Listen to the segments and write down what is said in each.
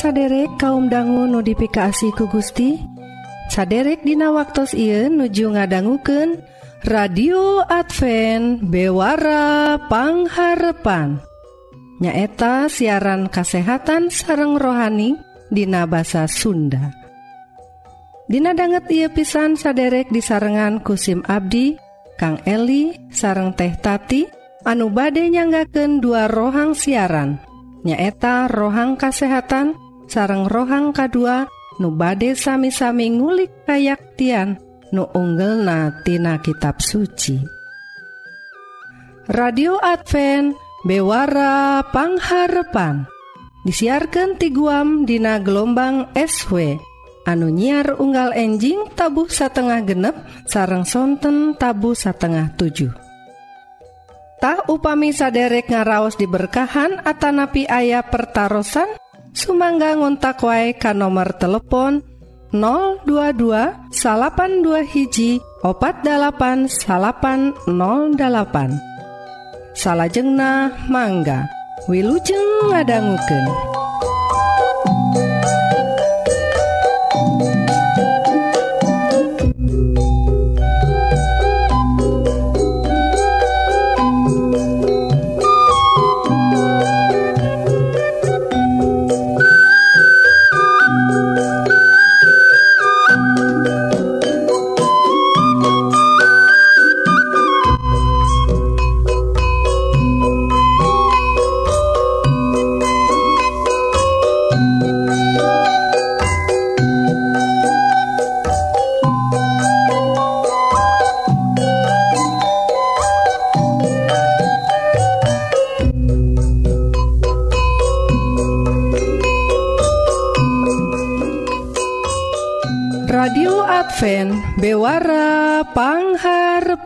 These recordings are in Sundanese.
saderek kaum dangu notifikasi ku Gusti? Saderek Dina waktu Ieu nuju ngadangguken radio Advent bewarapangharpan nyaeta siaran kasehatan sareng rohani Dina basa Sunda. Dina banget ia pisan saderek di sarengan kusim Abdi Kang Eli sareng teh tati anu bade nyanggaken dua rohang siaran. Nyaeta rohang kasehatan sareng rohang kedua nu bade sami-sami ngulik kayaktian nu unggel natina kitab suci. Radio Advent bewarapangharepan disiarkan ti guam Dina gelombang SW anu nyiar unggal enjing tabuh satengah genep sarang sonten tabuh satengah 7 upami saderek ngaraos diberkahan Atanapi ayah pertaran Sumangga ngontak wae ka nomor telepon 022 salapan dua hiji opat dalapan salapan 08 salahjengna mangga Wilujeng ngadangguken.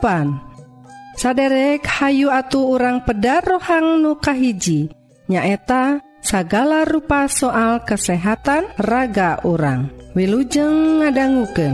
salapan saderek Hayu atu orang pedar rohang nukahiji nyaeta sagala rupa soal kesehatan raga orang wilujeng ngadangguken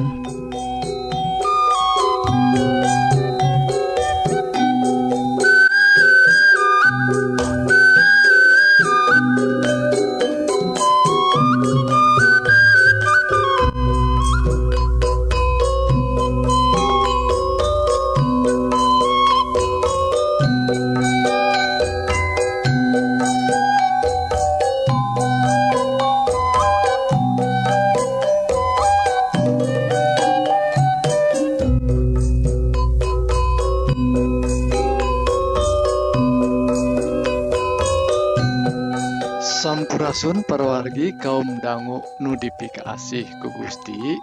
perwargi kaum dangu nudifikasi ku Gusti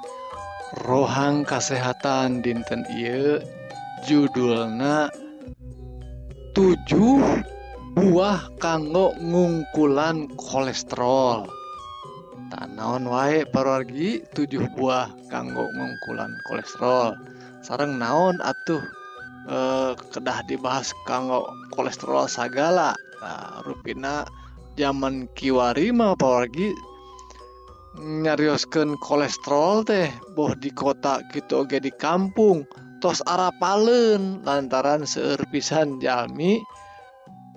rohang kesehatan dinten ieu judulna tujuh buah kanggo ngungkulan kolesterol. Tanaon wae perwargi tujuh buah kanggo ngungkulan kolesterol. Sareng naon atuh eh, kedah dibahas kanggo kolesterol sagala. Nah, rupina zaman Kiwari mah apalagi nyarioskeun kolesterol teh boh di kota gitu oge di kampung tos arapalen lantaran seueur pisan jalmi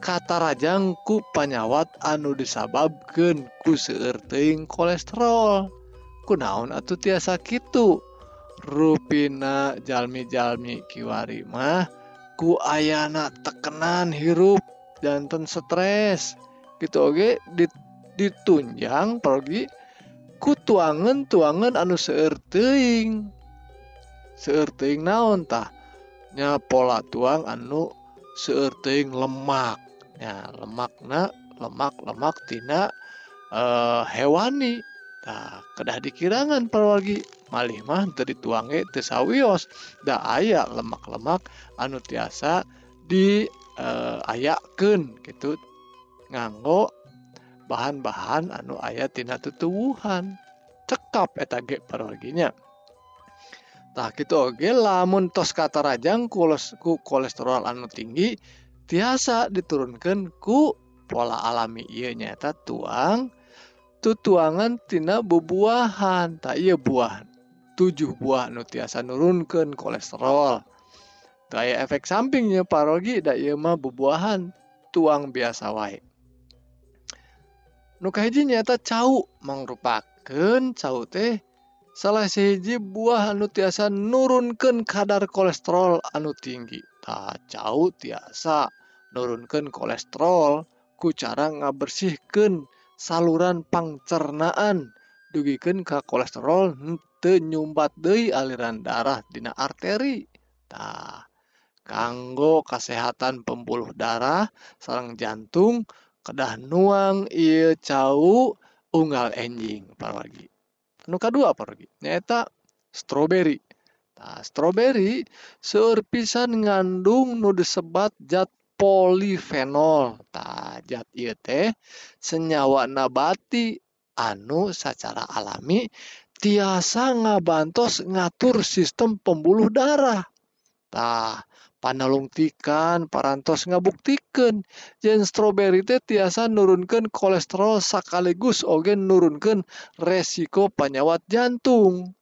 katarajang ku panyawat anu disababkeun ku seueur teuing kolesterol. Kunaon atuh tiasa kitu? Rupina jalmi-jalmi kiwari mah ku ayana tekenan hirup jantan stres. gitu oke? Dit, ditunjang pergi ku tuangan tuangan anu seerting seerting naon tahnya pola tuang anu seerting lemak. Ya lemakna lemak lemak tina eh, hewani. Nah, kedah dikirangan perwagi malih mah teu dituange teu sawios. Da aya lemak-lemak anu tiasa di e, ayakeun gitu. Nganggo bahan-bahan anu ayat tina tutuwuhan. Cekap eta ge parorginya tah gitu oge lamun tos kata rajang ku kolesterol anu tinggi tiasa diturunkan ku pola alami. Iya nyata tuang tutuangan tina bubuahan. Tak iya buah tujuh buah nu tiasa nurunkan kolesterol. Kayak efek sampingnya parogi da iya mah bubuahan tuang biasa wae nukahjinyata cau mangrupaken cau teh. Salah seji buah anu tiasa nurunken kadar kolesterol anu tinggi. Tak cau tiasa nurunkan kolesterol ku cara ngabersihkan saluran pangcernaan. Dugikan ke kolesterol tenyumbat Dei aliran darah Dina arteri. Tah kanggo kesehatan pembuluh darah sarang jantung kedah nuang iya cau unggal enjing paragi anu kadua paragi nyata stroberi Nah, stroberi seueur ngandung nu disebat zat polifenol. Tah, zat ieu teh senyawa nabati anu secara alami tiasa ngabantos ngatur sistem pembuluh darah. Tah, panalungtikan parantos ngabuktikan yen stroberi teh tiasa nurunkan kolesterol sekaligus oge nurunkan resiko penyawat jantung.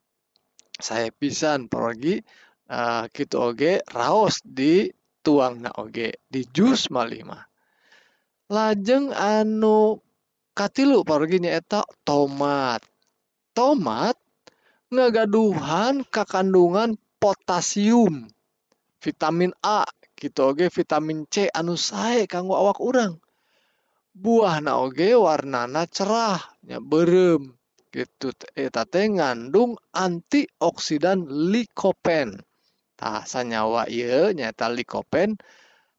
Saya pisan pergi uh, gitu oge raos di tuang na oge di jus malima. Lajeng anu katilu pergi nyaeta tomat. Tomat ngagaduhan kekandungan potasium vitamin A gitu oge vitamin C anu sae kanggo awak urang. Buah na oge warnana cerahnya berem gitu eh, eta teh ngandung antioksidan likopen. Tah sanyawa ieu nyata likopen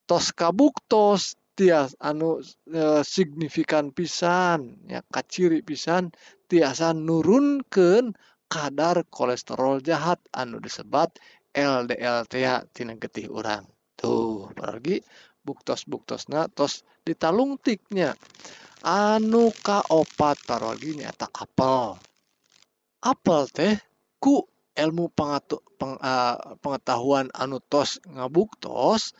tos kabuktos tias anu e, signifikan pisan ya kaciri pisan tiasa nurunkeun kadar kolesterol jahat anu disebat LDL Tinagetih urang. Tuh pergi buktos-buktosna tos ditalungtiknya anu kaopat parogi nyata apel. Apel teh ku ilmu pengatu, peng, uh, pengetahuan anu tos ngabuktos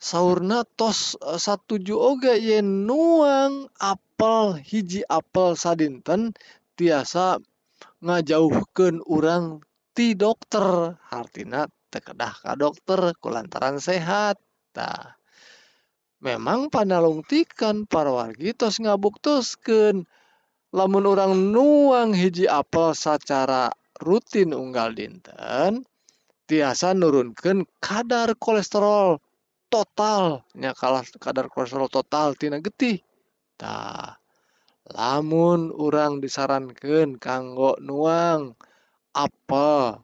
sauna tos uh, satuju oge yen nuang apel hiji apel sadinten tiasa ngajauhkeun urang ti dokter. Artina tekedah ka dokter kulantaran sehat. Tah memang panalungtikan para wargi tos ngabuktuskeun lamun orang nuang hiji apel secara rutin unggal dinten tiasa nurunkan kadar kolesterol total. Nya kalah kadar kolesterol total tina getih. Tah lamun orang disarankan kanggo nuang apa?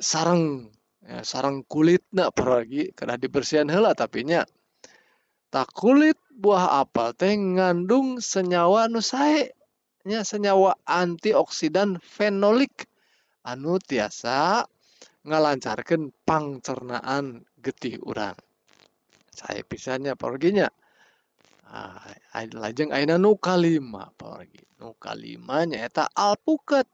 Sarang ya, sarang kulit nak pergi kena dibersihan hela tapi nya. Tak kulit buah apel teh ngandung senyawa nu sae. Nya senyawa antioksidan fenolik. Anu tiasa ngalancarkan pangcernaan getih urang. Saya pisannya perginya ah, lajeng aina nu kalima pergi nu kalima nyata alpukat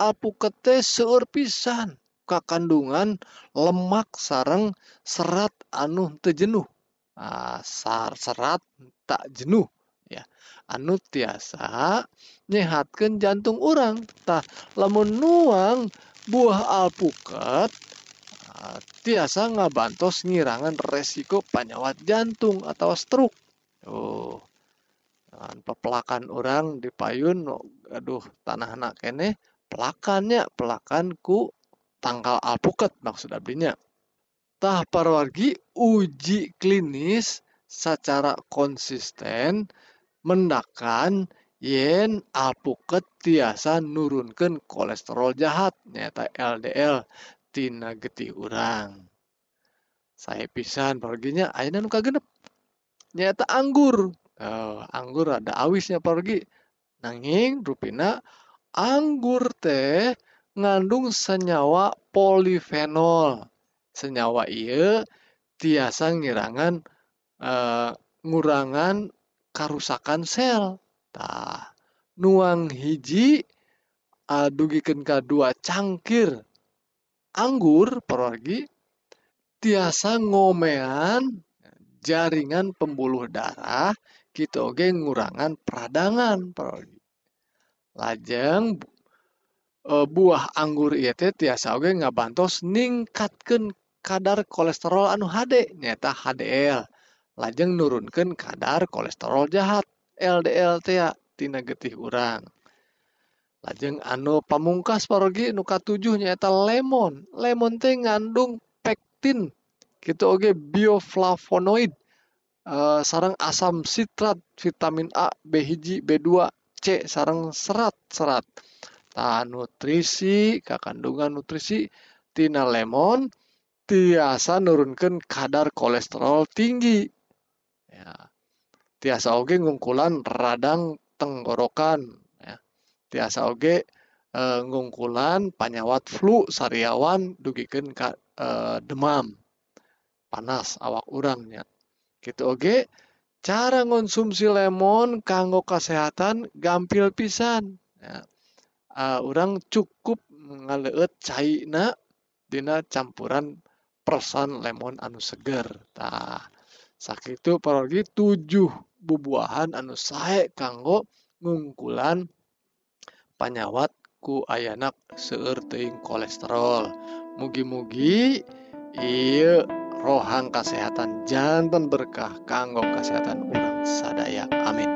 alpuket seueur pisan. Kandungan lemak sarang serat anu tejenuh ah, sar serat tak jenuh. Ya anu tiasa nyehatkan jantung orang tah lamun nuang buah alpukat ah, tiasa ngabantos ngirangan resiko penyawat jantung atau stroke. Oh pepelakan orang di payun aduh tanah anak kene pelakannya pelakanku tanggal alpukat maksud abdinya. Tah parwargi uji klinis secara konsisten mendakan yen alpukat tiasa nurunkan kolesterol jahat nyata LDL tina getih urang. Saya pisan perginya ayeuna nu kagenep? Nyata anggur. Oh, anggur ada awisnya pergi nanging rupina anggur teh ngandung senyawa polifenol. Senyawa iya tiasa ngirangan uh, ngurangan karusakan sel. Tah, nuang hiji uh, dugikan kedua cangkir anggur pergi tiasa ngomean jaringan pembuluh darah kita oge ngurangan peradangan pergi lajeng uh, buah anggur ieu teh tiasa oge ngabantos ningkatkeun kadar kolesterol anu HD nyata HDL lajeng nurunkan kadar kolesterol jahat LDLTtina getih urang. Lajeng anu pamungkas pargi nuka 7 nyaeta lemon. Lemon teh ngandung pektin gitu Oke bioflavonoid. Eh, sarang asam sitrat vitamin A Bhiji B2 C sarang serat-serat tahan nutrisi kekandungan nutrisi tina lemon tiasa nurunkan kadar kolesterol tinggi. Ya. Tiasa oge ngungkulan radang tenggorokan ya. Tiasa oge e, ngungkulan panyawat flu sariawan dugikeun ka e, demam. Panas awak urangnya gitu oge cara konsumsi lemon kanggo kesehatan gampil pisan. Ya. uh, orang cukup ngaleut caina dina campuran persan lemon anu seger. Tah sakitu parogi tujuh bubuahan anu sae kanggo ngungkulan panyawat ku ayanak seueur kolesterol. Mugi-mugi iya rohang kesehatan jantan berkah kanggo kesehatan orang sadaya. Amin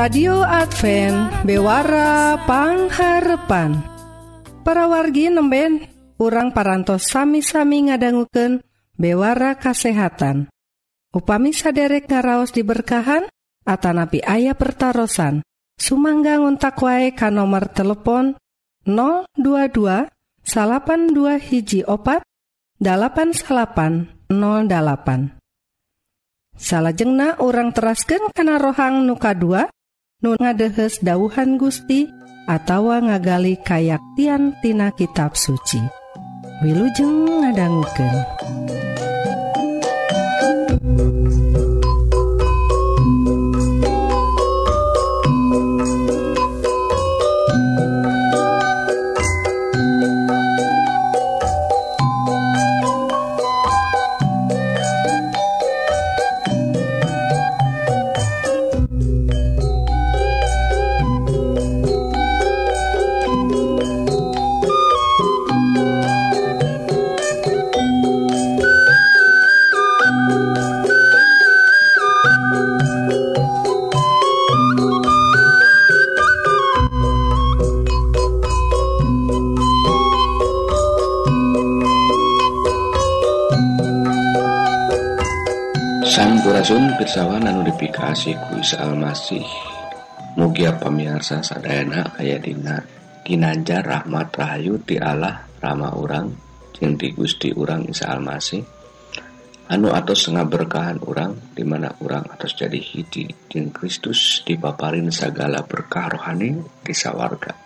radio Advent para wargi nemben urang parantos sami-sami ngadangguken bewara kasehatan. Upami saderek ngaraos diberkahan Atanapi ayah pertaran Sumangga ngontak wae ka nomor telepon 022 salapan dua hiji opat 8808 salahjengna orang terasken kana rohang nuka 2 nu ngadehes dauhan Gusti atawa ngagali kayaktiantina kitab suci. Wilujeng ngadangguken kasih Isa Almasih Mugia pemirsa sadayana aya dina ginanjar rahmat rahayu ti Allah rama urang jeung ti Gusti urang Isa Almasih anu atos ngaberkahan urang di mana urang atos jadi hiji jeung Kristus dipaparin sagala berkah rohani di sawarga.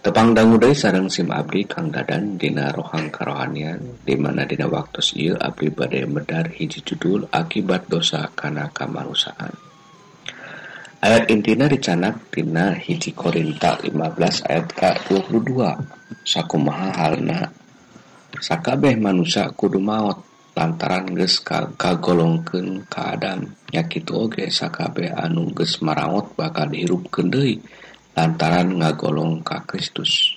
tepangdanggu dari sarang SIM Abdi Kang Dadan Dina rohang karohanian dimana Dina waktu Iil Abdi badai medar hiji judul akibat dosa karena kamarusaan ayat intina dicanak Dina hiji Korinta 15 ayat K22 sakumaha halna sakabeh manusia kudu maut lantaran ges kagolongken ka keadaan. Nyakitu oge sakabeh anu ges maraot bakal dihirup kendei lantaran ngagolong ka Kristus.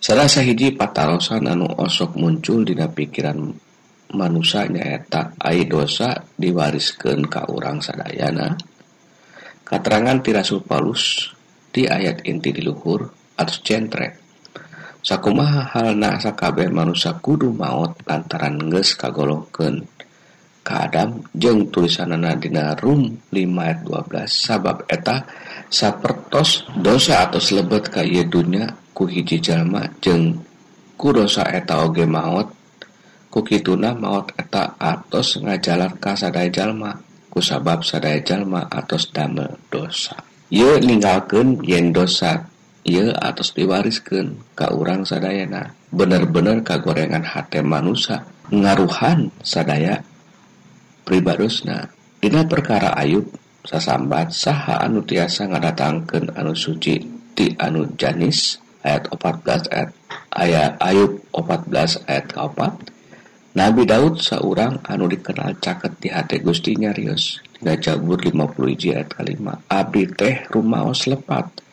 Salah sahiji patarosan anu osok muncul dina pikiran manusia nyaeta ai dosa diwariskan ka orang sadayana. Katerangan tirasul Paulus di ayat inti di luhur atau centre. Sakumaha halna sakabeh manusia kudu maut lantaran geus kagolongkeun. Ka Adam jeung tulisanana dina Rum 5 ayat 12 sabab eta sapertos dosa atau lebet ka ye dunya ku hiji jalma jeung ku dosa eta oge maut ku kituna maut eta atos ngajalan ka sadaya jalma ku sabab sadaya jalma atos damel dosa. Ye ninggalkeun yen dosa ye atos diwariskeun ka urang sadayana. Bener-bener kagorengan hate manusia ngaruhan sadaya pribadosna dina perkara Ayub sasambat saha anu tiasa ngadatangkan anu suci di anu janis ayat 14 ayat ayat Ayub 14 ayat 4 Nabi Daud seorang anu dikenal caket di hati Gusti Rius Dina Jabur 50 ayat kelima. Abdi teh rumaos lepat.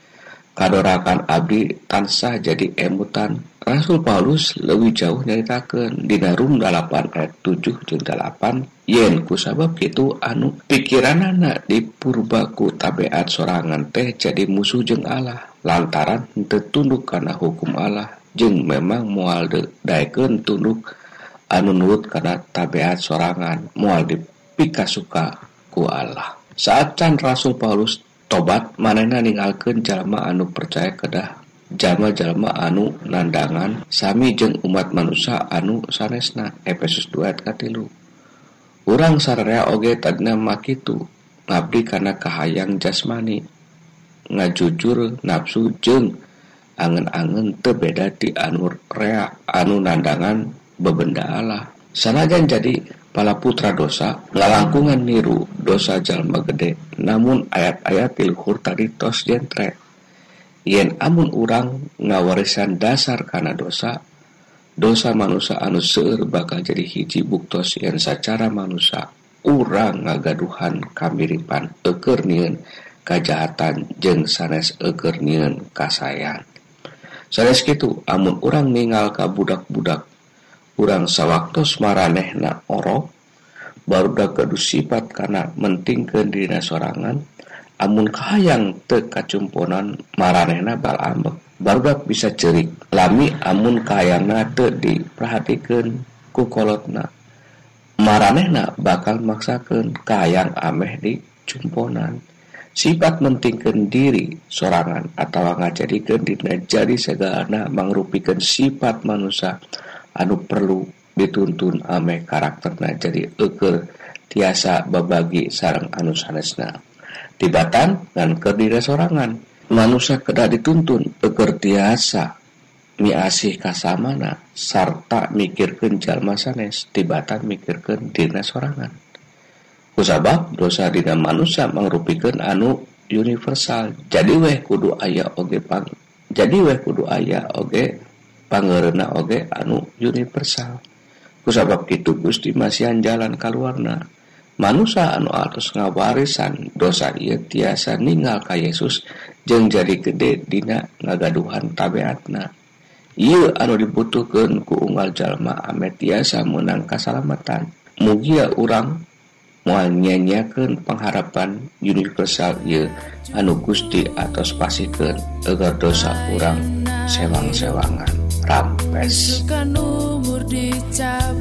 Kadorakan abdi tansah jadi emutan Rasul Paulus lebih jauh nyaritakan di Rum 8 ayat 7 jeung 8 yen kusabab itu anu pikiranana dipurbaku tabiat sorangan teh jadi musuh jeung Allah. Lantaran tertunduk karena hukum Allah. Jeung memang mual daeken tunduk anu nurut karena tabiat sorangan mual dipika suka ku Allah. Saat can Rasul Paulus tobat manena ninggalkeun jalma anu percaya kedah jalma-jalma anu nandangan Sami jeung umat manusia anu sanesna Efesus 2 katilu. Urang sararea oge tadna makitu ngabdi karena kahayang jasmani. Ngajujur nafsu jeng angen-angen tebeda di anur rea anu nandangan bebenda Allah. Sanajan jadi pala putra dosa ngalangkungan niru dosa jalma gede namun ayat-ayat pilhur tadi tos jentre. yen amun urang ngawarisan dasar karena dosa dosa manusia anu seueur bakal jadi hiji buktos yang secara manusia urang ngagaduhan kamiripan eukeur nieun kajahatan jeung sanes ekernian kasayan sanes kitu amun urang ningal ka budak-budak urang sawaktos maranehna orok baru dah sifat karena mentingkeun dina sorangan amun kahayang teu kacumponan maranehna bal ambek. Barudak bisa cerik lami amun kahayangna teu diperhatikeun ku kolotna. Maranehna bakal maksakeun kahayang ameh di cumponan. Sifat mentingkan diri sorangan atau ngajadikeun dina jadi segalana mangrupikan sifat manusia anu perlu dituntun ameh karakterna jadi eker tiasa babagi sarang anu sanesna. tibatan dan kediri sorangan manusia kedah dituntun peker tiasa miasih kasamana sarta mikirkan jalma sanes tibatan mikirkan dina sorangan kusabab dosa dina manusia mengrupikan anu universal. Jadi weh kudu ayah oge pang jadi weh kudu ayah oge pangerena oge anu universal. Kusabab itu Gusti masihan jalan kaluarna. manusia anu atus ngawarisan dosa ia tiasa ninggal ka Yesus jeng jadi gede dina ngagaduhan tabeatna. Ia anu dibutuhkan ku unggal jalma ame tiasa menang kasalamatan. Mugia urang mual nyanyakan pengharapan universal ia anu gusti atas pasikeun agar dosa urang sewang-sewangan rampes. Umur dicabut.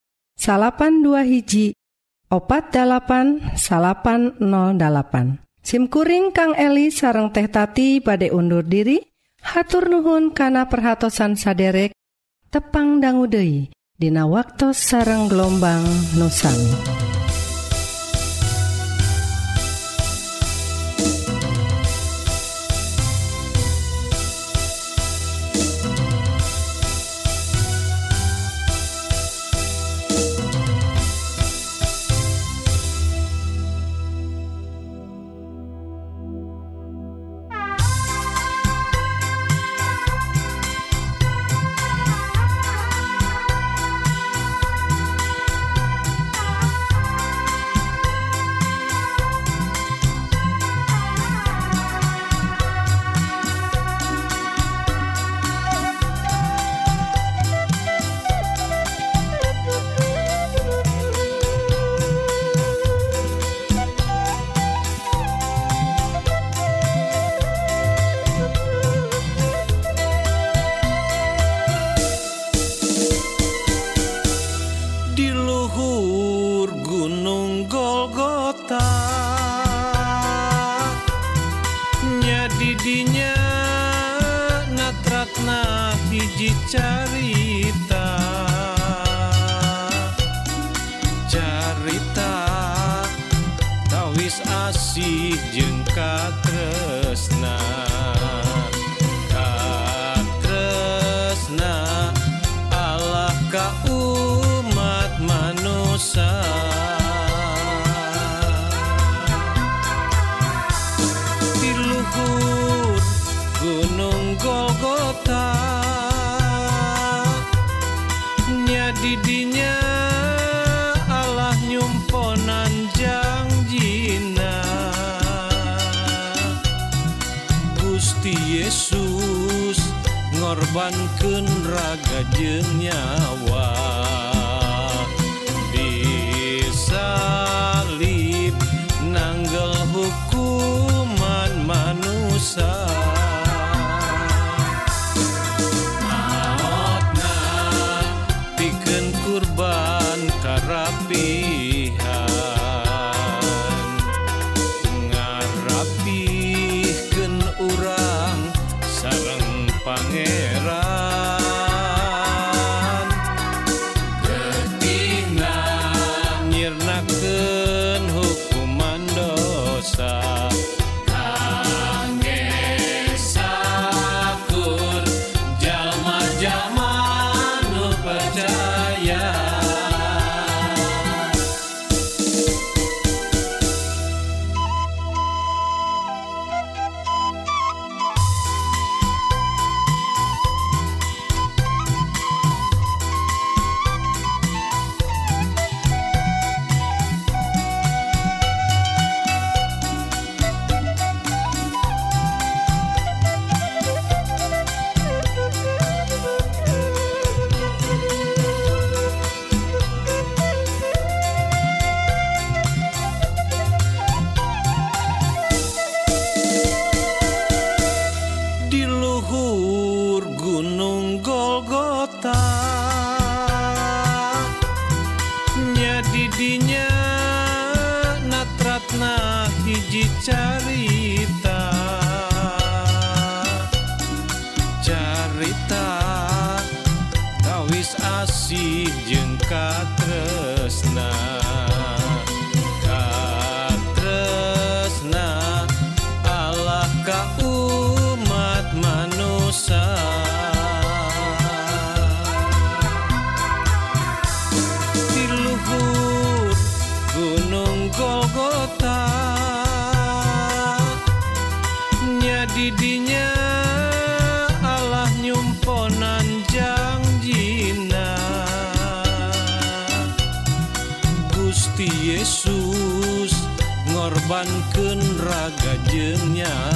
salapan dua hiji opat 8808 SIMkuring Kang Eli sareng teh tati badai undur diri hatur nuhun kana perhatsan saderek tepang danggudehi Dina waktu sareng gelombang nusami. korbankenraga jenyawa buktinya natratna hiji carita. Carita tawis asih jeung katresna. 있냐?